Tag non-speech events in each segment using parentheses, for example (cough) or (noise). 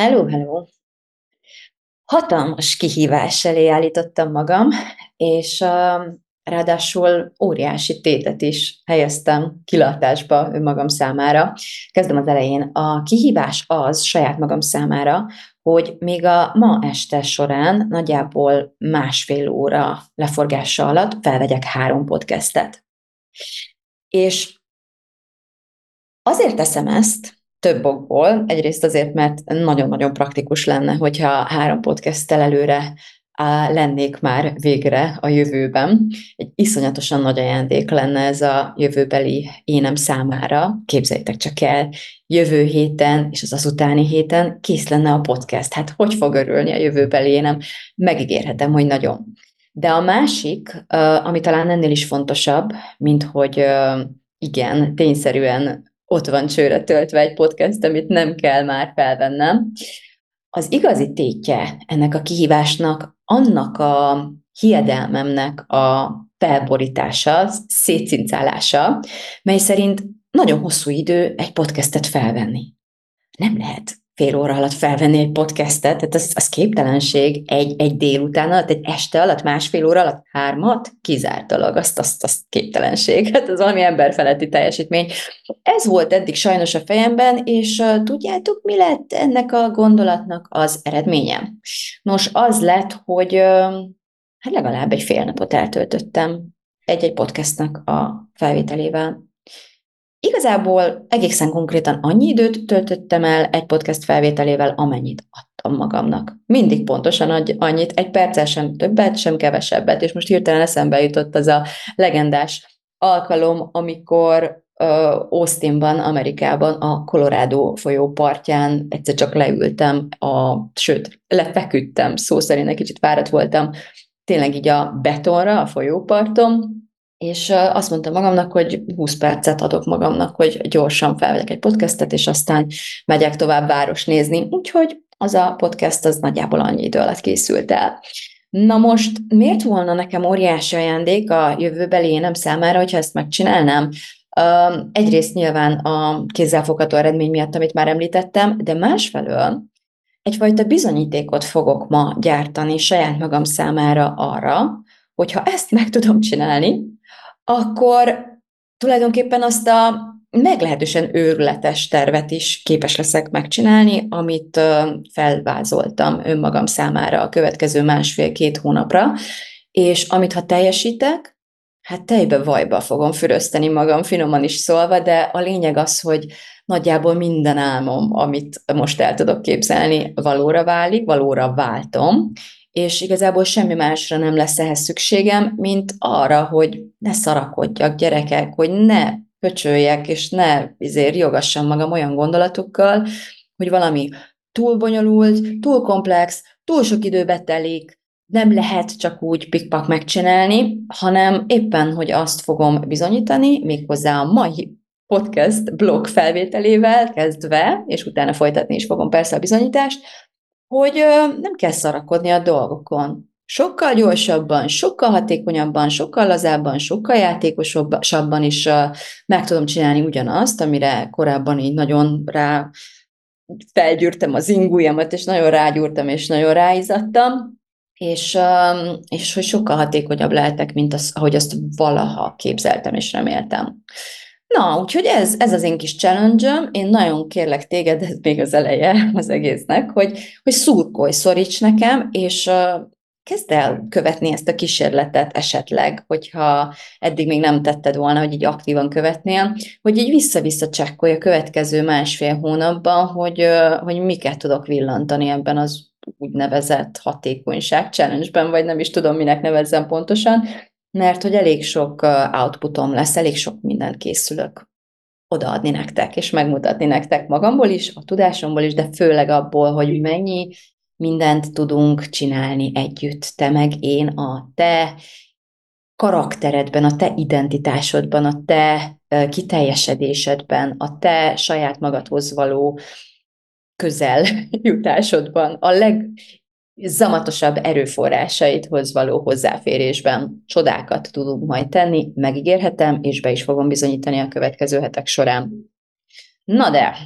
Hello, hello! Hatalmas kihívás elé állítottam magam, és uh, ráadásul óriási tétet is helyeztem kilátásba önmagam számára. Kezdem az elején. A kihívás az saját magam számára, hogy még a ma este során nagyjából másfél óra leforgása alatt felvegyek három podcastet. És azért teszem ezt, több okból. Egyrészt azért, mert nagyon-nagyon praktikus lenne, hogyha három podcasttel előre lennék már végre a jövőben. Egy iszonyatosan nagy ajándék lenne ez a jövőbeli énem számára. Képzeljétek csak el, jövő héten és az azutáni héten kész lenne a podcast. Hát hogy fog örülni a jövőbeli énem? Megígérhetem, hogy nagyon. De a másik, ami talán ennél is fontosabb, mint hogy igen, tényszerűen ott van csőre töltve egy podcast, amit nem kell már felvennem. Az igazi tétje ennek a kihívásnak, annak a hiedelmemnek a felborítása, szétszincálása, mely szerint nagyon hosszú idő egy podcastet felvenni. Nem lehet fél óra alatt felvenni egy podcastet, tehát az, az képtelenség egy, egy délután alatt, egy este alatt, másfél óra alatt, hármat, kizártalag, azt, azt, azt képtelenség, (laughs) hát az valami emberfeletti teljesítmény. Ez volt eddig sajnos a fejemben, és uh, tudjátok, mi lett ennek a gondolatnak az eredménye? Nos, az lett, hogy uh, hát legalább egy fél napot eltöltöttem egy-egy podcastnak a felvételével. Igazából egészen konkrétan annyi időt töltöttem el egy podcast felvételével, amennyit adtam magamnak. Mindig pontosan annyit, egy perccel sem többet, sem kevesebbet, és most hirtelen eszembe jutott az a legendás alkalom, amikor Austinban, Amerikában, a Colorado folyó partján egyszer csak leültem, a, sőt, lefeküdtem, szó szerint egy kicsit fáradt voltam, tényleg így a betonra, a folyóparton, és azt mondtam magamnak, hogy 20 percet adok magamnak, hogy gyorsan felvegyek egy podcastet, és aztán megyek tovább város nézni. Úgyhogy az a podcast az nagyjából annyi idő alatt készült el. Na most miért volna nekem óriási ajándék a jövőbeli énem számára, hogyha ezt megcsinálnám? Egyrészt nyilván a kézzelfogható eredmény miatt, amit már említettem, de másfelől egyfajta bizonyítékot fogok ma gyártani saját magam számára arra, hogyha ezt meg tudom csinálni, akkor tulajdonképpen azt a meglehetősen őrületes tervet is képes leszek megcsinálni, amit felvázoltam önmagam számára a következő másfél-két hónapra, és amit ha teljesítek, hát tejbe vajba fogom fürözteni magam, finoman is szólva, de a lényeg az, hogy nagyjából minden álmom, amit most el tudok képzelni, valóra válik, valóra váltom, és igazából semmi másra nem lesz ehhez szükségem, mint arra, hogy ne szarakodjak gyerekek, hogy ne pöcsöljek, és ne izért jogassam magam olyan gondolatokkal, hogy valami túl bonyolult, túl komplex, túl sok időbe telik, nem lehet csak úgy pikpak megcsinálni, hanem éppen, hogy azt fogom bizonyítani, méghozzá a mai podcast blog felvételével kezdve, és utána folytatni is fogom persze a bizonyítást, hogy nem kell szarakodni a dolgokon. Sokkal gyorsabban, sokkal hatékonyabban, sokkal lazábban, sokkal játékosabban is meg tudom csinálni ugyanazt, amire korábban így nagyon rá felgyűrtem az ingújamat, és nagyon rágyúrtam, és nagyon ráizadtam, és, és hogy sokkal hatékonyabb lehetek, mint az, ahogy azt valaha képzeltem és reméltem. Na, úgyhogy ez, ez az én kis challenge Én nagyon kérlek téged, ez még az eleje az egésznek, hogy, hogy szurkolj, szoríts nekem, és kezd el követni ezt a kísérletet esetleg, hogyha eddig még nem tetted volna, hogy így aktívan követnél, hogy így vissza-vissza csekkolj a következő másfél hónapban, hogy, hogy miket tudok villantani ebben az úgynevezett hatékonyság challenge-ben, vagy nem is tudom, minek nevezzem pontosan, mert hogy elég sok outputom lesz, elég sok mindent készülök. odaadni nektek, és megmutatni nektek magamból is, a tudásomból is, de főleg abból, hogy mennyi mindent tudunk csinálni együtt, te meg én, a te karakteredben, a te identitásodban, a te kiteljesedésedben, a te saját magadhoz való közel (laughs) jutásodban, a legzamatosabb erőforrásaidhoz való hozzáférésben csodákat tudunk majd tenni, megígérhetem, és be is fogom bizonyítani a következő hetek során. Na de,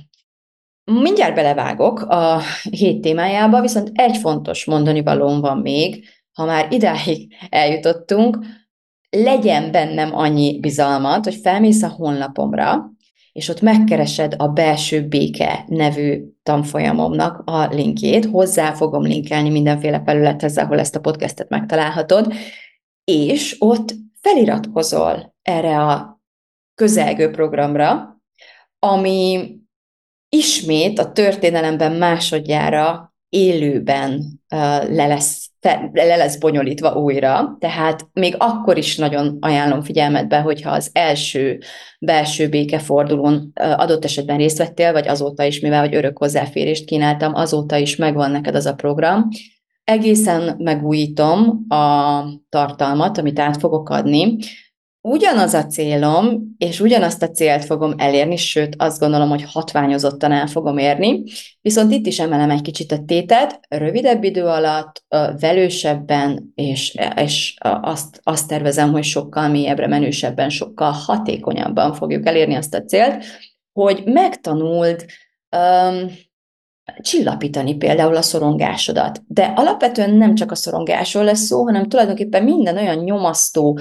mindjárt belevágok a hét témájába, viszont egy fontos mondani valóm van még, ha már idáig eljutottunk, legyen bennem annyi bizalmat, hogy felmész a honlapomra, és ott megkeresed a Belső Béke nevű tanfolyamomnak a linkjét. Hozzá fogom linkelni mindenféle felülethez, ahol ezt a podcastet megtalálhatod, és ott feliratkozol erre a közelgő programra, ami ismét a történelemben másodjára élőben le lesz le lesz bonyolítva újra, tehát még akkor is nagyon ajánlom figyelmetbe, hogyha az első belső békefordulón adott esetben részt vettél, vagy azóta is, mivel hogy örök hozzáférést kínáltam, azóta is megvan neked az a program. Egészen megújítom a tartalmat, amit át fogok adni, Ugyanaz a célom, és ugyanazt a célt fogom elérni, sőt azt gondolom, hogy hatványozottan el fogom érni, viszont itt is emelem egy kicsit a tétet, rövidebb idő alatt, velősebben, és, és azt, azt tervezem, hogy sokkal mélyebbre, menősebben, sokkal hatékonyabban fogjuk elérni azt a célt, hogy megtanuld um, csillapítani például a szorongásodat. De alapvetően nem csak a szorongásról lesz szó, hanem tulajdonképpen minden olyan nyomasztó,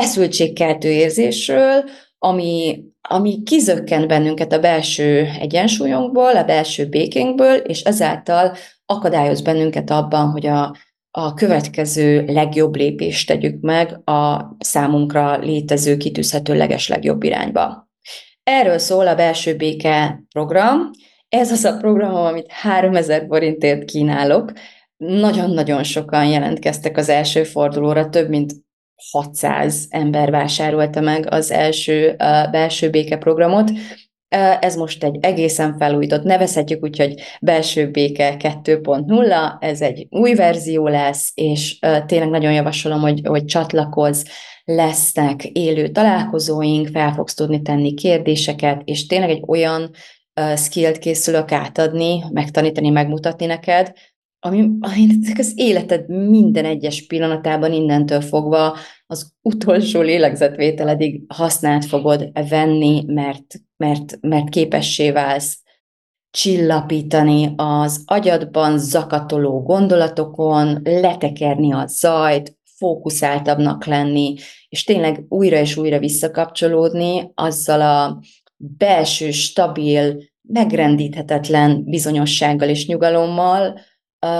feszültségkeltő érzésről, ami, ami kizökken bennünket a belső egyensúlyunkból, a belső békénkből, és ezáltal akadályoz bennünket abban, hogy a, a következő legjobb lépést tegyük meg a számunkra létező, kitűzhető leges legjobb irányba. Erről szól a belső béke program. Ez az a program, amit 3000 forintért kínálok. Nagyon-nagyon sokan jelentkeztek az első fordulóra, több mint 600 ember vásárolta meg az első uh, belső béke programot. Uh, ez most egy egészen felújított, nevezhetjük úgy, hogy belső béke 2.0, ez egy új verzió lesz, és tényleg nagyon javasolom, hogy, hogy csatlakozz, lesznek élő találkozóink, fel fogsz tudni tenni kérdéseket, és tényleg egy olyan skillt készülök átadni, megtanítani, megmutatni neked, ami, ami az életed minden egyes pillanatában innentől fogva az utolsó lélegzetvételedig használt fogod venni, mert, mert, mert képessé válsz csillapítani az agyadban zakatoló gondolatokon, letekerni a zajt, fókuszáltabbnak lenni, és tényleg újra és újra visszakapcsolódni azzal a belső, stabil, megrendíthetetlen bizonyossággal és nyugalommal,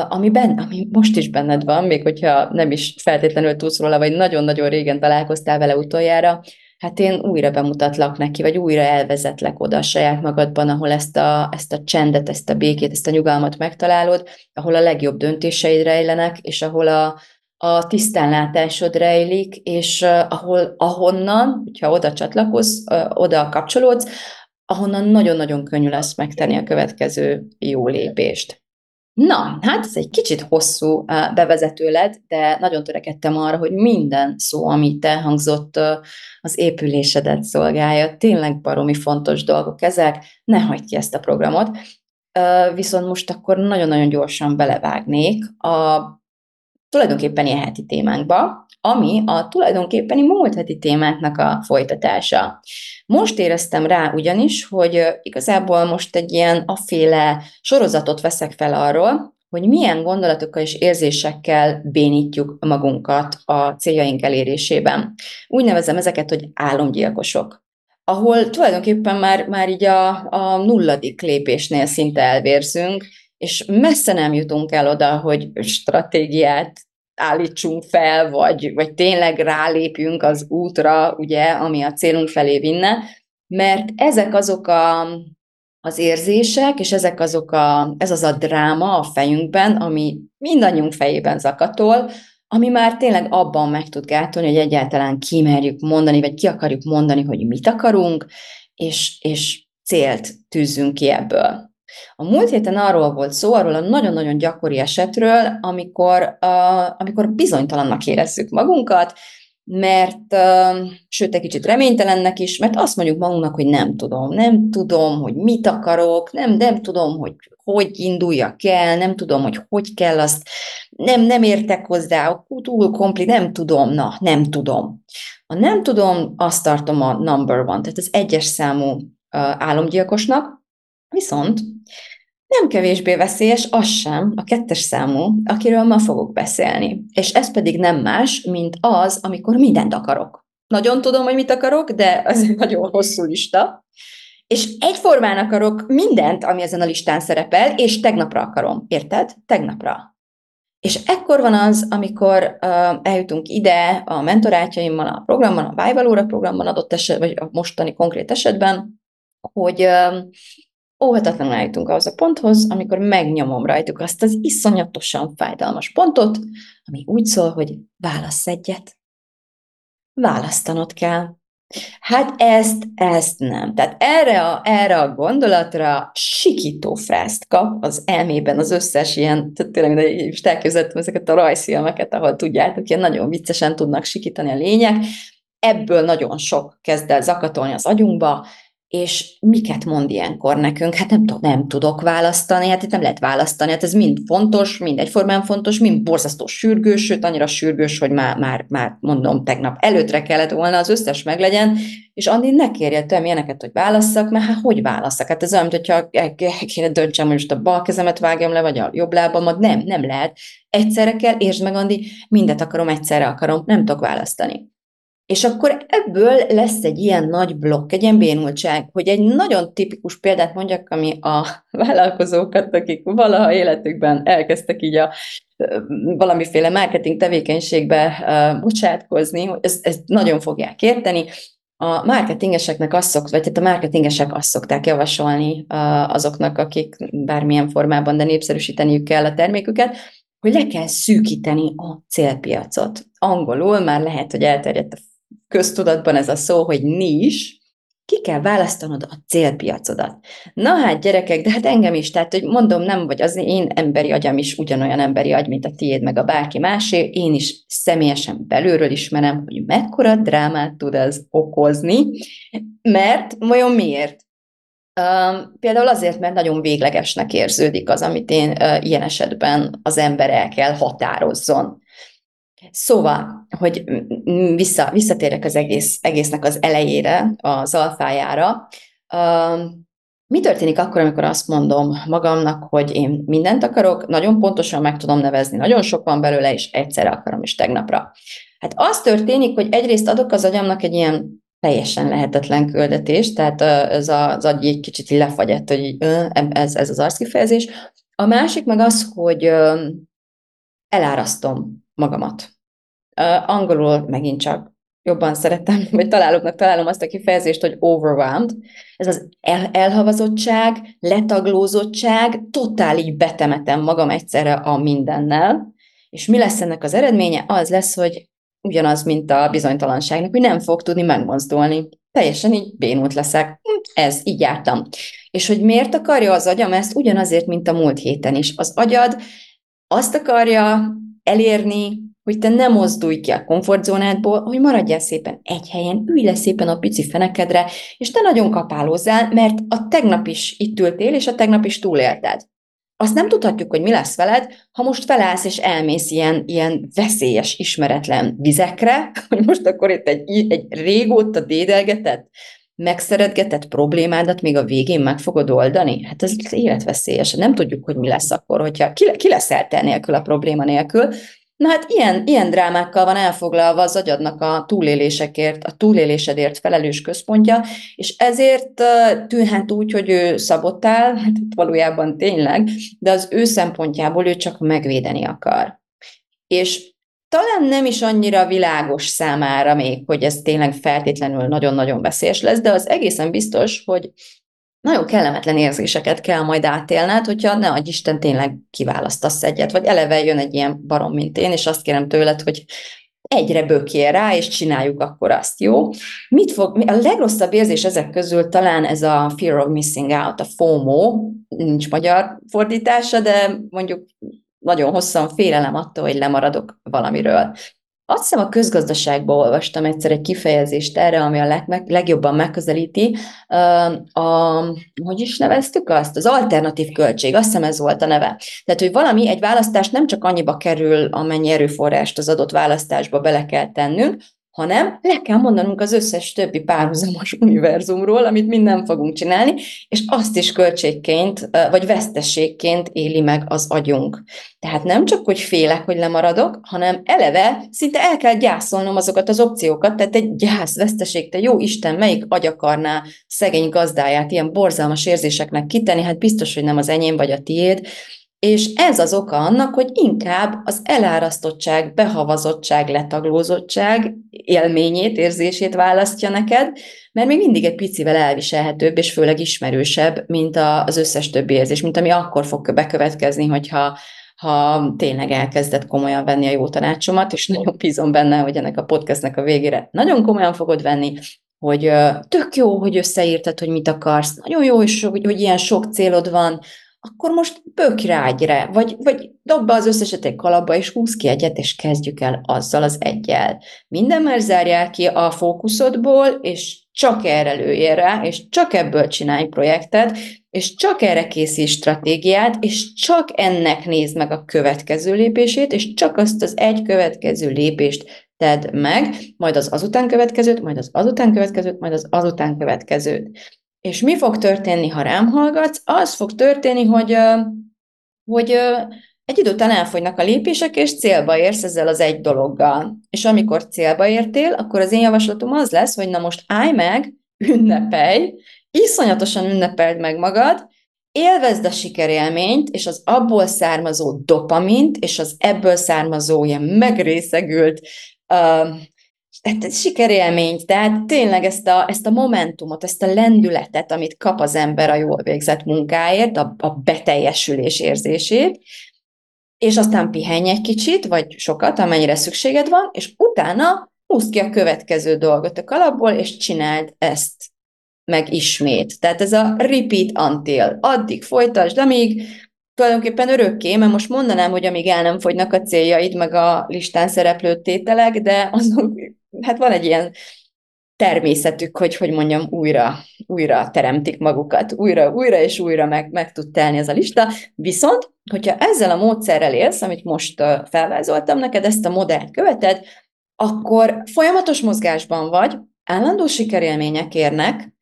ami, ben, ami most is benned van, még hogyha nem is feltétlenül tudsz róla, vagy nagyon-nagyon régen találkoztál vele utoljára, hát én újra bemutatlak neki, vagy újra elvezetlek oda a saját magadban, ahol ezt a, ezt a csendet, ezt a békét, ezt a nyugalmat megtalálod, ahol a legjobb döntéseid rejlenek, és ahol a, a tisztánlátásod rejlik, és ahol, ahonnan, hogyha oda csatlakozz, oda kapcsolódsz, ahonnan nagyon-nagyon könnyű lesz megtenni a következő jó lépést. Na, hát ez egy kicsit hosszú bevezető lett, de nagyon törekedtem arra, hogy minden szó, amit elhangzott, az épülésedet szolgálja. Tényleg baromi fontos dolgok ezek, ne hagyd ki ezt a programot. Viszont most akkor nagyon-nagyon gyorsan belevágnék a tulajdonképpen ilyen heti témánkba, ami a tulajdonképpeni múlt heti témáknak a folytatása. Most éreztem rá ugyanis, hogy igazából most egy ilyen aféle sorozatot veszek fel arról, hogy milyen gondolatokkal és érzésekkel bénítjuk magunkat a céljaink elérésében. Úgy nevezem ezeket, hogy álomgyilkosok ahol tulajdonképpen már, már így a, a nulladik lépésnél szinte elvérzünk, és messze nem jutunk el oda, hogy stratégiát állítsunk fel, vagy, vagy tényleg rálépjünk az útra, ugye, ami a célunk felé vinne, mert ezek azok a, az érzések, és ezek azok a, ez az a dráma a fejünkben, ami mindannyiunk fejében zakatol, ami már tényleg abban meg tud gátolni, hogy egyáltalán kimerjük mondani, vagy ki akarjuk mondani, hogy mit akarunk, és, és célt tűzzünk ki ebből. A múlt héten arról volt szó, arról a nagyon-nagyon gyakori esetről, amikor, uh, amikor bizonytalannak érezzük magunkat, mert, uh, sőt, egy kicsit reménytelennek is, mert azt mondjuk magunknak, hogy nem tudom, nem tudom, hogy mit akarok, nem, nem tudom, hogy hogy induljak el, nem tudom, hogy hogy kell azt, nem, nem értek hozzá, túl kompli, nem tudom, na, nem tudom. A nem tudom, azt tartom a number one, tehát az egyes számú uh, álomgyilkosnak, viszont nem kevésbé veszélyes az sem, a kettes számú, akiről ma fogok beszélni. És ez pedig nem más, mint az, amikor mindent akarok. Nagyon tudom, hogy mit akarok, de az egy nagyon hosszú lista. És egyformán akarok mindent, ami ezen a listán szerepel, és tegnapra akarom. Érted? Tegnapra. És ekkor van az, amikor uh, eljutunk ide a mentorátjaimmal, a programban, a Bible óra programban adott eset, vagy a mostani konkrét esetben, hogy uh, óhatatlanul eljutunk ahhoz a ponthoz, amikor megnyomom rajtuk azt az iszonyatosan fájdalmas pontot, ami úgy szól, hogy válasz egyet. Választanod kell. Hát ezt, ezt nem. Tehát erre a, erre a gondolatra sikító frászt kap az elmében az összes ilyen, tehát tényleg is elképzeltem ezeket a rajzfilmeket, ahol tudjátok, ilyen nagyon viccesen tudnak sikítani a lények. Ebből nagyon sok kezd el zakatolni az agyunkba, és miket mond ilyenkor nekünk? Hát nem, tudom, nem tudok választani, hát itt nem lehet választani, hát ez mind fontos, mind egyformán fontos, mind borzasztó sürgős, sőt annyira sürgős, hogy már, már, már mondom, tegnap előtre kellett volna az összes meglegyen, és Andi ne kérje tőlem ilyeneket, hogy válasszak, mert hát hogy válasszak? Hát ez olyan, hogyha kéne döntsem, hogy most a bal kezemet vágjam le, vagy a jobb lábamat, nem, nem lehet. Egyszerre kell, értsd meg, Andi, mindet akarom, egyszerre akarom, nem tudok választani. És akkor ebből lesz egy ilyen nagy blokk, egy ilyen bénultság, hogy egy nagyon tipikus példát mondjak, ami a (laughs) vállalkozókat, akik valaha életükben elkezdtek így a valamiféle marketing tevékenységbe bocsátkozni, ezt, ezt nagyon fogják érteni. A marketingeseknek azt szok, vagy hát a marketingesek azt szokták javasolni azoknak, akik bármilyen formában, de népszerűsíteniük kell a terméküket, hogy le kell szűkíteni a célpiacot. Angolul már lehet, hogy elterjedt a köztudatban ez a szó, hogy nis, ki kell választanod a célpiacodat. Na hát gyerekek, de hát engem is, tehát hogy mondom, nem vagy az én emberi agyam is ugyanolyan emberi agy, mint a tiéd, meg a bárki másé, én is személyesen belülről ismerem, hogy mekkora drámát tud ez okozni, mert vajon miért? Uh, például azért, mert nagyon véglegesnek érződik az, amit én uh, ilyen esetben az ember el kell határozzon. Szóval, hogy vissza, visszatérek az egész, egésznek az elejére, az alfájára, mi történik akkor, amikor azt mondom magamnak, hogy én mindent akarok, nagyon pontosan meg tudom nevezni, nagyon sok van belőle, és egyszerre akarom is tegnapra. Hát az történik, hogy egyrészt adok az agyamnak egy ilyen teljesen lehetetlen küldetést, tehát ez az agy egy kicsit lefagyett, hogy ez, ez az arckifejezés. A másik meg az, hogy elárasztom magamat. Uh, angolul megint csak jobban szeretem, (laughs) vagy találoknak találom azt a kifejezést, hogy overwhelmed. Ez az el- elhavazottság, letaglózottság, totál így betemetem magam egyszerre a mindennel, és mi lesz ennek az eredménye? Az lesz, hogy ugyanaz, mint a bizonytalanságnak, hogy nem fog tudni megmozdulni. Teljesen így bénult leszek. Ez, így jártam. És hogy miért akarja az agyam ezt? Ugyanazért, mint a múlt héten is. Az agyad azt akarja elérni, hogy te nem mozdulj ki a komfortzónádból, hogy maradjál szépen egy helyen, ülj le szépen a pici fenekedre, és te nagyon kapálózzál, mert a tegnap is itt ültél, és a tegnap is túlélted. Azt nem tudhatjuk, hogy mi lesz veled, ha most felállsz és elmész ilyen, ilyen veszélyes, ismeretlen vizekre, hogy most akkor itt egy, egy régóta dédelgetett, megszeretgetett problémádat még a végén meg fogod oldani? Hát ez életveszélyes. Nem tudjuk, hogy mi lesz akkor, hogyha ki, ki lesz te nélkül a probléma nélkül, Na hát ilyen, ilyen drámákkal van elfoglalva az agyadnak a túlélésekért, a túlélésedért felelős központja, és ezért tűnhet úgy, hogy ő szabotál, (laughs) hát valójában tényleg, de az ő szempontjából ő csak megvédeni akar. És talán nem is annyira világos számára még, hogy ez tényleg feltétlenül nagyon-nagyon veszélyes lesz, de az egészen biztos, hogy nagyon kellemetlen érzéseket kell majd átélned, hogyha ne adj Isten tényleg kiválasztasz egyet, vagy eleve jön egy ilyen barom, mint én, és azt kérem tőled, hogy egyre bökjél rá, és csináljuk akkor azt, jó? Mit fog, a legrosszabb érzés ezek közül talán ez a fear of missing out, a FOMO, nincs magyar fordítása, de mondjuk nagyon hosszan félelem attól, hogy lemaradok valamiről. Azt hiszem a közgazdaságban olvastam egyszer egy kifejezést erre, ami a leg, legjobban megközelíti. A, hogy is neveztük azt? Az alternatív költség, azt hiszem ez volt a neve. Tehát, hogy valami, egy választás nem csak annyiba kerül, amennyi erőforrást az adott választásba bele kell tennünk, hanem le kell mondanunk az összes többi párhuzamos (laughs) univerzumról, amit mind nem fogunk csinálni, és azt is költségként, vagy vesztességként éli meg az agyunk. Tehát nem csak, hogy félek, hogy lemaradok, hanem eleve szinte el kell gyászolnom azokat az opciókat, tehát egy gyász, veszteség, te jó Isten, melyik agy akarná szegény gazdáját ilyen borzalmas érzéseknek kitenni, hát biztos, hogy nem az enyém vagy a tiéd, és ez az oka annak, hogy inkább az elárasztottság, behavazottság, letaglózottság élményét, érzését választja neked, mert még mindig egy picivel elviselhetőbb, és főleg ismerősebb, mint az összes többi érzés, mint ami akkor fog bekövetkezni, hogyha ha tényleg elkezded komolyan venni a jó tanácsomat, és nagyon bízom benne, hogy ennek a podcastnek a végére nagyon komolyan fogod venni, hogy tök jó, hogy összeírtad, hogy mit akarsz, nagyon jó, hogy, hogy, hogy ilyen sok célod van, akkor most bők rá egyre, vagy, vagy dob be az összeset egy kalapba, és húz ki egyet, és kezdjük el azzal az egyel. Minden már zárjál ki a fókuszodból, és csak erre lőjél rá, és csak ebből csinálj projektet, és csak erre készíts stratégiát, és csak ennek nézd meg a következő lépését, és csak azt az egy következő lépést tedd meg, majd az azután következőt, majd az azután következőt, majd az azután következőt. És mi fog történni, ha rám hallgatsz? Az fog történni, hogy, hogy egy idő után elfogynak a lépések, és célba érsz ezzel az egy dologgal. És amikor célba értél, akkor az én javaslatom az lesz, hogy na most állj meg, ünnepelj, iszonyatosan ünnepeld meg magad, élvezd a sikerélményt, és az abból származó dopamint, és az ebből származó ilyen megrészegült uh, hát sikerélményt, tehát tényleg ezt a, ezt a momentumot, ezt a lendületet, amit kap az ember a jól végzett munkáért, a, a beteljesülés érzését, és aztán pihenj egy kicsit, vagy sokat, amennyire szükséged van, és utána húzd ki a következő dolgot a kalapból, és csináld ezt meg ismét. Tehát ez a repeat until. Addig folytasd, amíg tulajdonképpen örökké, mert most mondanám, hogy amíg el nem fogynak a céljaid, meg a listán szereplő tételek, de azok hát van egy ilyen természetük, hogy, hogy mondjam, újra, újra teremtik magukat, újra, újra és újra meg, meg tud telni ez a lista. Viszont, hogyha ezzel a módszerrel élsz, amit most felvázoltam neked, ezt a modellt követed, akkor folyamatos mozgásban vagy, állandó sikerélmények érnek,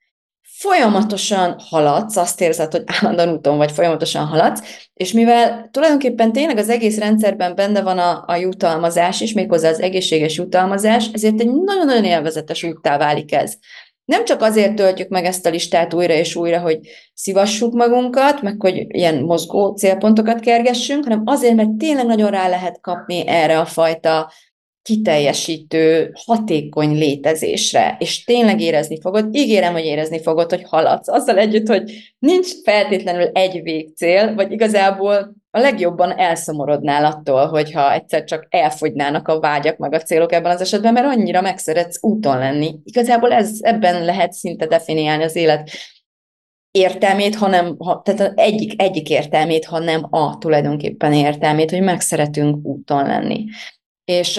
folyamatosan haladsz, azt érzed, hogy állandóan úton vagy, folyamatosan haladsz, és mivel tulajdonképpen tényleg az egész rendszerben benne van a, a jutalmazás is, méghozzá az egészséges jutalmazás, ezért egy nagyon-nagyon élvezetes úttá válik ez. Nem csak azért töltjük meg ezt a listát újra és újra, hogy szivassuk magunkat, meg hogy ilyen mozgó célpontokat kergessünk, hanem azért, mert tényleg nagyon rá lehet kapni erre a fajta kiteljesítő, hatékony létezésre, és tényleg érezni fogod, ígérem, hogy érezni fogod, hogy haladsz. Azzal együtt, hogy nincs feltétlenül egy végcél, vagy igazából a legjobban elszomorodnál attól, hogyha egyszer csak elfogynának a vágyak meg a célok ebben az esetben, mert annyira megszeretsz úton lenni. Igazából ez, ebben lehet szinte definiálni az élet értelmét, hanem, ha, tehát egyik, egyik értelmét, ha nem a tulajdonképpen értelmét, hogy megszeretünk úton lenni. És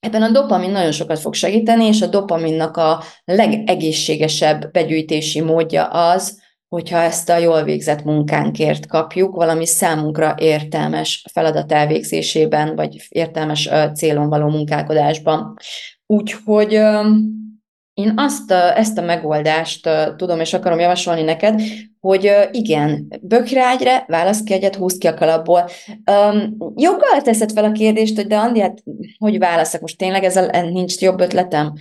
ebben a dopamin nagyon sokat fog segíteni, és a dopaminnak a legegészségesebb begyűjtési módja az, hogyha ezt a jól végzett munkánkért kapjuk, valami számunkra értelmes feladat elvégzésében, vagy értelmes célon való munkálkodásban. Úgyhogy én azt, ezt a megoldást tudom és akarom javasolni neked, hogy igen, bökrágyre, válasz ki egyet, húz ki a kalapból. Um, joggal teszed fel a kérdést, hogy de Andi, hát hogy válaszok? Most tényleg ez a, nincs jobb ötletem,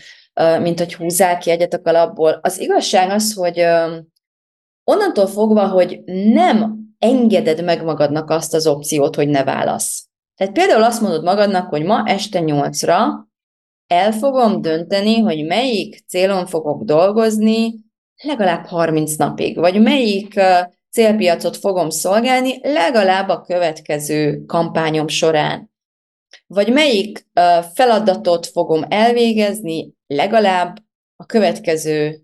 mint hogy húzzál ki egyet a kalapból. Az igazság az, hogy onnantól fogva, hogy nem engeded meg magadnak azt az opciót, hogy ne válasz. Tehát például azt mondod magadnak, hogy ma este nyolcra el fogom dönteni, hogy melyik célon fogok dolgozni legalább 30 napig, vagy melyik célpiacot fogom szolgálni legalább a következő kampányom során. vagy melyik feladatot fogom elvégezni legalább a következő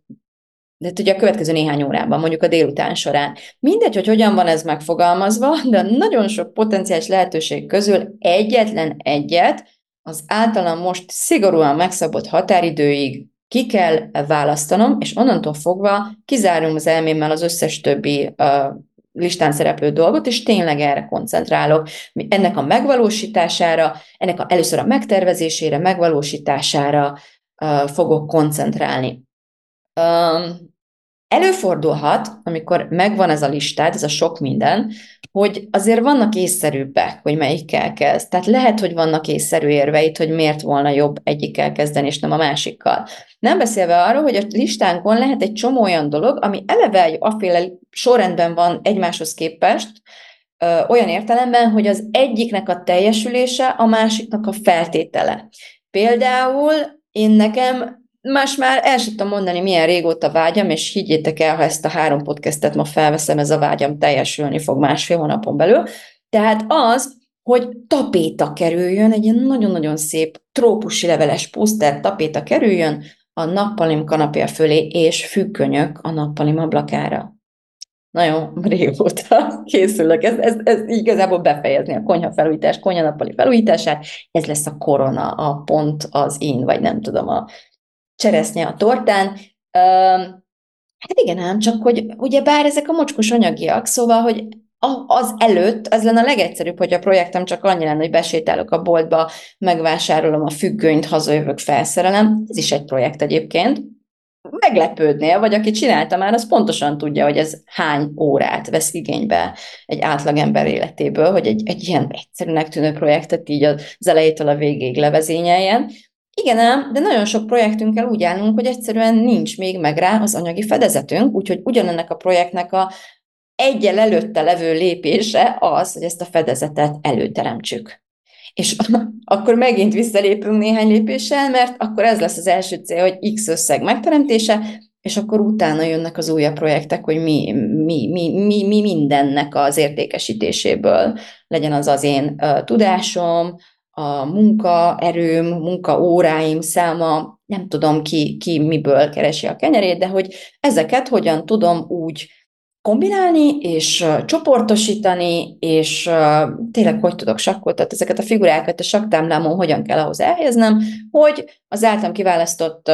de ugye a következő néhány órában, mondjuk a délután során. Mindegy, hogy hogyan van ez megfogalmazva, de nagyon sok potenciális lehetőség közül egyetlen egyet az általam most szigorúan megszabott határidőig ki kell választanom, és onnantól fogva kizárom az elmémmel az összes többi uh, listán szereplő dolgot, és tényleg erre koncentrálok. Ennek a megvalósítására, ennek a, először a megtervezésére, megvalósítására uh, fogok koncentrálni. Um, Előfordulhat, amikor megvan ez a listád, ez a sok minden, hogy azért vannak észszerűbbek, hogy melyikkel kezd. Tehát lehet, hogy vannak észszerű érveit, hogy miért volna jobb egyikkel kezdeni, és nem a másikkal. Nem beszélve arról, hogy a listánkon lehet egy csomó olyan dolog, ami eleve aféle sorrendben van egymáshoz képest, ö, olyan értelemben, hogy az egyiknek a teljesülése a másiknak a feltétele. Például én nekem Más már el sem tudom mondani, milyen régóta vágyam, és higgyétek el, ha ezt a három podcastet ma felveszem, ez a vágyam teljesülni fog másfél hónapon belül. Tehát az, hogy tapéta kerüljön, egy ilyen nagyon-nagyon szép trópusi leveles puszter tapéta kerüljön a nappalim kanapja fölé, és függönyök a nappalim ablakára. Nagyon régóta készülök. Ez, ez, ez igazából befejezni a konyha felújítás, konyha nappali felújítását. Ez lesz a korona, a pont az én, vagy nem tudom, a cseresznye a tortán. Hát igen ám, csak hogy ugye bár ezek a mocskos anyagiak, szóval, hogy az előtt, az lenne a legegyszerűbb, hogy a projektem csak annyi lenne, hogy besétálok a boltba, megvásárolom a függönyt, hazajövök, felszerelem. Ez is egy projekt egyébként. Meglepődnél, vagy aki csinálta már, az pontosan tudja, hogy ez hány órát vesz igénybe egy átlagember életéből, hogy egy, egy ilyen egyszerűnek tűnő projektet így az elejétől a végéig levezényeljen. Igen ám, de nagyon sok projektünkkel úgy állunk, hogy egyszerűen nincs még meg rá az anyagi fedezetünk, úgyhogy ugyanennek a projektnek a egyel előtte levő lépése az, hogy ezt a fedezetet előteremtsük. És (laughs) akkor megint visszalépünk néhány lépéssel, mert akkor ez lesz az első cél, hogy X összeg megteremtése, és akkor utána jönnek az újabb projektek, hogy mi, mi, mi, mi, mi mindennek az értékesítéséből legyen az az én uh, tudásom, a munkaerőm, munkaóráim száma, nem tudom ki, ki miből keresi a kenyerét, de hogy ezeket hogyan tudom úgy kombinálni, és csoportosítani, és tényleg hogy tudok sakkoltatni ezeket a figurákat a saktámlámon hogyan kell ahhoz elhelyeznem, hogy az általam kiválasztott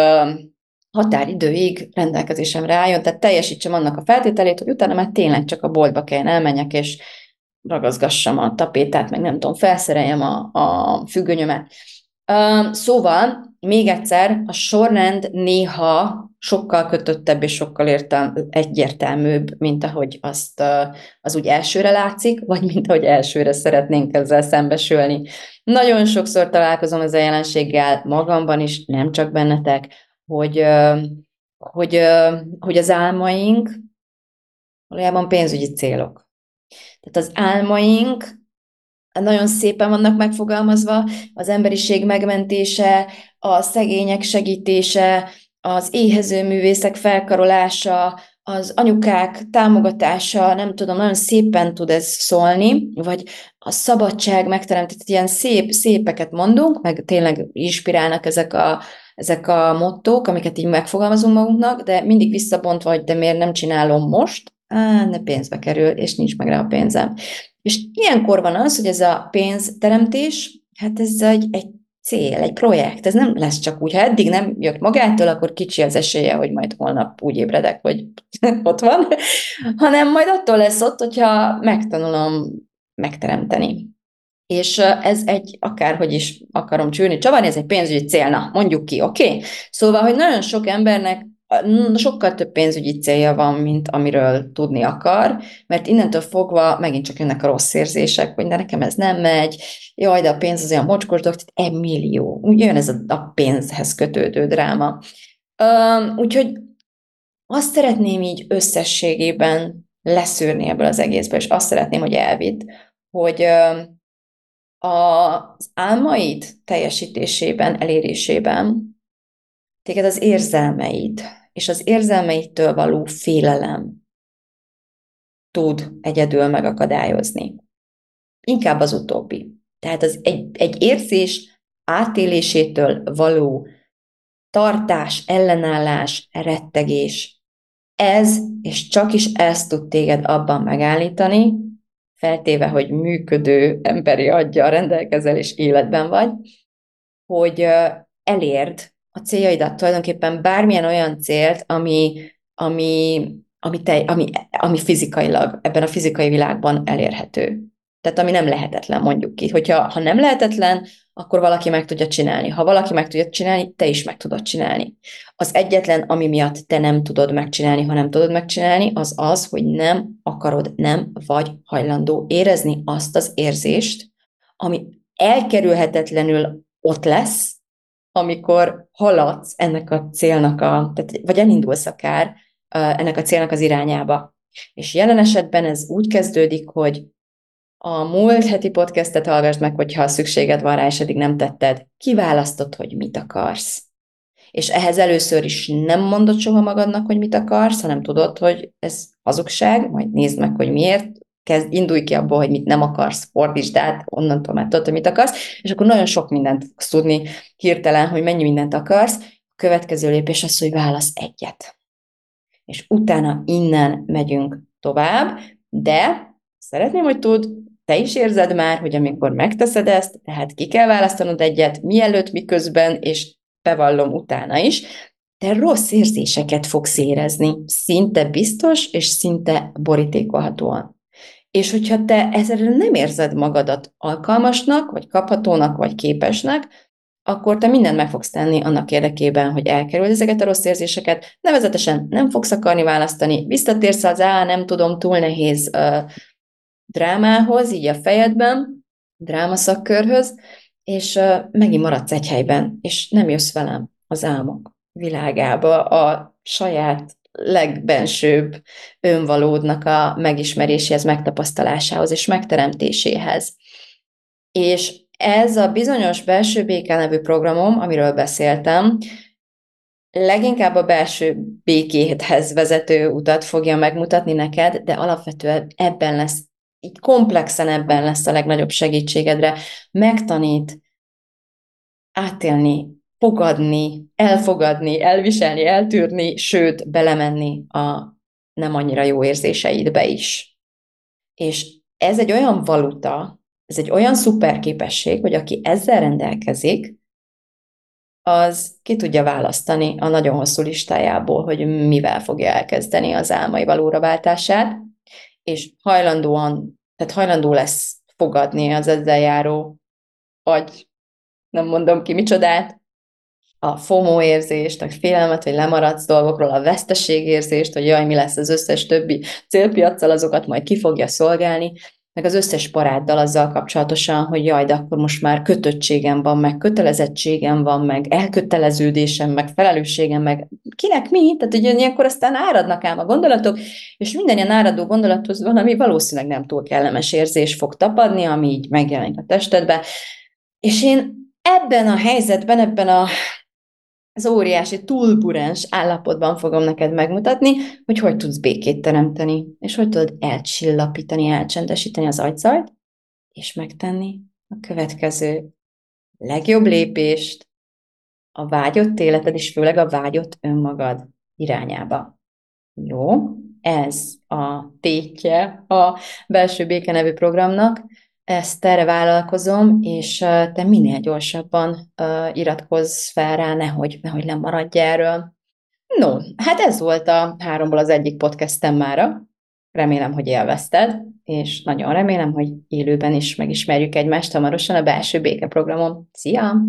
határidőig rendelkezésemre álljon, tehát teljesítsem annak a feltételét, hogy utána már tényleg csak a boltba kell elmenjek, és ragaszgassam a tapétát, meg nem tudom, felszereljem a, a függönyömet. Szóval, még egyszer, a sorrend néha sokkal kötöttebb és sokkal értelm, egyértelműbb, mint ahogy azt az úgy elsőre látszik, vagy mint ahogy elsőre szeretnénk ezzel szembesülni. Nagyon sokszor találkozom ezzel a jelenséggel magamban is, nem csak bennetek, hogy, hogy, hogy az álmaink valójában pénzügyi célok tehát az álmaink nagyon szépen vannak megfogalmazva, az emberiség megmentése, a szegények segítése, az éhező művészek felkarolása, az anyukák támogatása, nem tudom, nagyon szépen tud ez szólni, vagy a szabadság megteremtett, ilyen szép, szépeket mondunk, meg tényleg inspirálnak ezek a, ezek a mottók, amiket így megfogalmazunk magunknak, de mindig visszabontva, hogy de miért nem csinálom most, á, ne pénzbe kerül, és nincs meg rá a pénzem. És ilyenkor van az, hogy ez a pénzteremtés, hát ez egy, egy cél, egy projekt, ez nem lesz csak úgy. Ha eddig nem jött magától, akkor kicsi az esélye, hogy majd holnap úgy ébredek, hogy (laughs) ott van, hanem majd attól lesz ott, hogyha megtanulom megteremteni. És ez egy, akárhogy is akarom csülni, csavarni, ez egy pénzügyi célna, mondjuk ki, oké? Okay? Szóval, hogy nagyon sok embernek sokkal több pénzügyi célja van, mint amiről tudni akar, mert innentől fogva megint csak jönnek a rossz érzések, hogy de nekem ez nem megy, jaj, de a pénz az olyan mocskos dolog, egy millió. Úgy jön ez a, pénzhez kötődő dráma. Úgyhogy azt szeretném így összességében leszűrni ebből az egészből, és azt szeretném, hogy elvidd, hogy um, az álmaid teljesítésében, elérésében téged az érzelmeid és az érzelmeitől való félelem tud egyedül megakadályozni. Inkább az utóbbi. Tehát az egy, egy érzés átélésétől való tartás, ellenállás, rettegés. Ez, és csak is ezt tud téged abban megállítani, feltéve, hogy működő emberi adja rendelkezel és életben vagy, hogy elérd a céljaidat, tulajdonképpen bármilyen olyan célt, ami, ami, ami, te, ami, ami fizikailag, ebben a fizikai világban elérhető. Tehát ami nem lehetetlen, mondjuk ki. Hogyha ha nem lehetetlen, akkor valaki meg tudja csinálni. Ha valaki meg tudja csinálni, te is meg tudod csinálni. Az egyetlen, ami miatt te nem tudod megcsinálni, ha nem tudod megcsinálni, az az, hogy nem akarod, nem vagy hajlandó érezni azt az érzést, ami elkerülhetetlenül ott lesz, amikor haladsz ennek a célnak, a, tehát, vagy elindulsz akár ennek a célnak az irányába. És jelen esetben ez úgy kezdődik, hogy a múlt heti podcastet hallgass meg, hogyha szükséged van rá, és eddig nem tetted. Kiválasztod, hogy mit akarsz. És ehhez először is nem mondod soha magadnak, hogy mit akarsz, hanem tudod, hogy ez hazugság, majd nézd meg, hogy miért, kezd, indulj ki abból, hogy mit nem akarsz, fordítsd át, onnantól már tudod, hogy mit akarsz, és akkor nagyon sok mindent fogsz tudni hirtelen, hogy mennyi mindent akarsz. A következő lépés az, hogy válasz egyet. És utána innen megyünk tovább, de szeretném, hogy tud, te is érzed már, hogy amikor megteszed ezt, tehát ki kell választanod egyet, mielőtt, miközben, és bevallom utána is, te rossz érzéseket fogsz érezni, szinte biztos, és szinte borítékolhatóan. És hogyha te ezzel nem érzed magadat alkalmasnak, vagy kaphatónak, vagy képesnek, akkor te mindent meg fogsz tenni annak érdekében, hogy elkerüld ezeket a rossz érzéseket, nevezetesen nem fogsz akarni választani, visszatérsz az á, nem tudom, túl nehéz uh, drámához, így a fejedben, drámaszakkörhöz, és uh, megint maradsz egy helyben, és nem jössz velem az álmok világába, a saját legbensőbb önvalódnak a megismeréséhez, megtapasztalásához és megteremtéséhez. És ez a bizonyos belső béke nevű programom, amiről beszéltem, leginkább a belső békéhez vezető utat fogja megmutatni neked, de alapvetően ebben lesz, így komplexen ebben lesz a legnagyobb segítségedre. Megtanít átélni fogadni, elfogadni, elviselni, eltűrni, sőt, belemenni a nem annyira jó érzéseidbe is. És ez egy olyan valuta, ez egy olyan szuper képesség, hogy aki ezzel rendelkezik, az ki tudja választani a nagyon hosszú listájából, hogy mivel fogja elkezdeni az álmai valóra váltását, és hajlandóan, tehát hajlandó lesz fogadni az ezzel járó, vagy nem mondom ki micsodát, a FOMO érzést, a félelmet, hogy lemaradsz dolgokról, a veszteségérzést, hogy jaj, mi lesz az összes többi célpiacsal, azokat majd ki fogja szolgálni, meg az összes paráddal azzal kapcsolatosan, hogy jaj, de akkor most már kötöttségem van, meg kötelezettségem van, meg elköteleződésem, meg felelősségem, meg kinek mi? Tehát ugye ilyenkor aztán áradnak ám a gondolatok, és minden ilyen áradó gondolathoz valami valószínűleg nem túl kellemes érzés fog tapadni, ami így megjelenik a testedbe. És én ebben a helyzetben, ebben a az óriási túlburens állapotban fogom neked megmutatni, hogy hogy tudsz békét teremteni, és hogy tudod elcsillapítani, elcsendesíteni az agyzajt, és megtenni a következő legjobb lépést a vágyott életed, és főleg a vágyott önmagad irányába. Jó, ez a tétje a Belső Béke nevű programnak, ezt erre vállalkozom, és te minél gyorsabban iratkozz fel rá, nehogy, nehogy lemaradj erről. No, hát ez volt a háromból az egyik podcastem mára. Remélem, hogy élvezted, és nagyon remélem, hogy élőben is megismerjük egymást hamarosan a belső béke programon. Szia!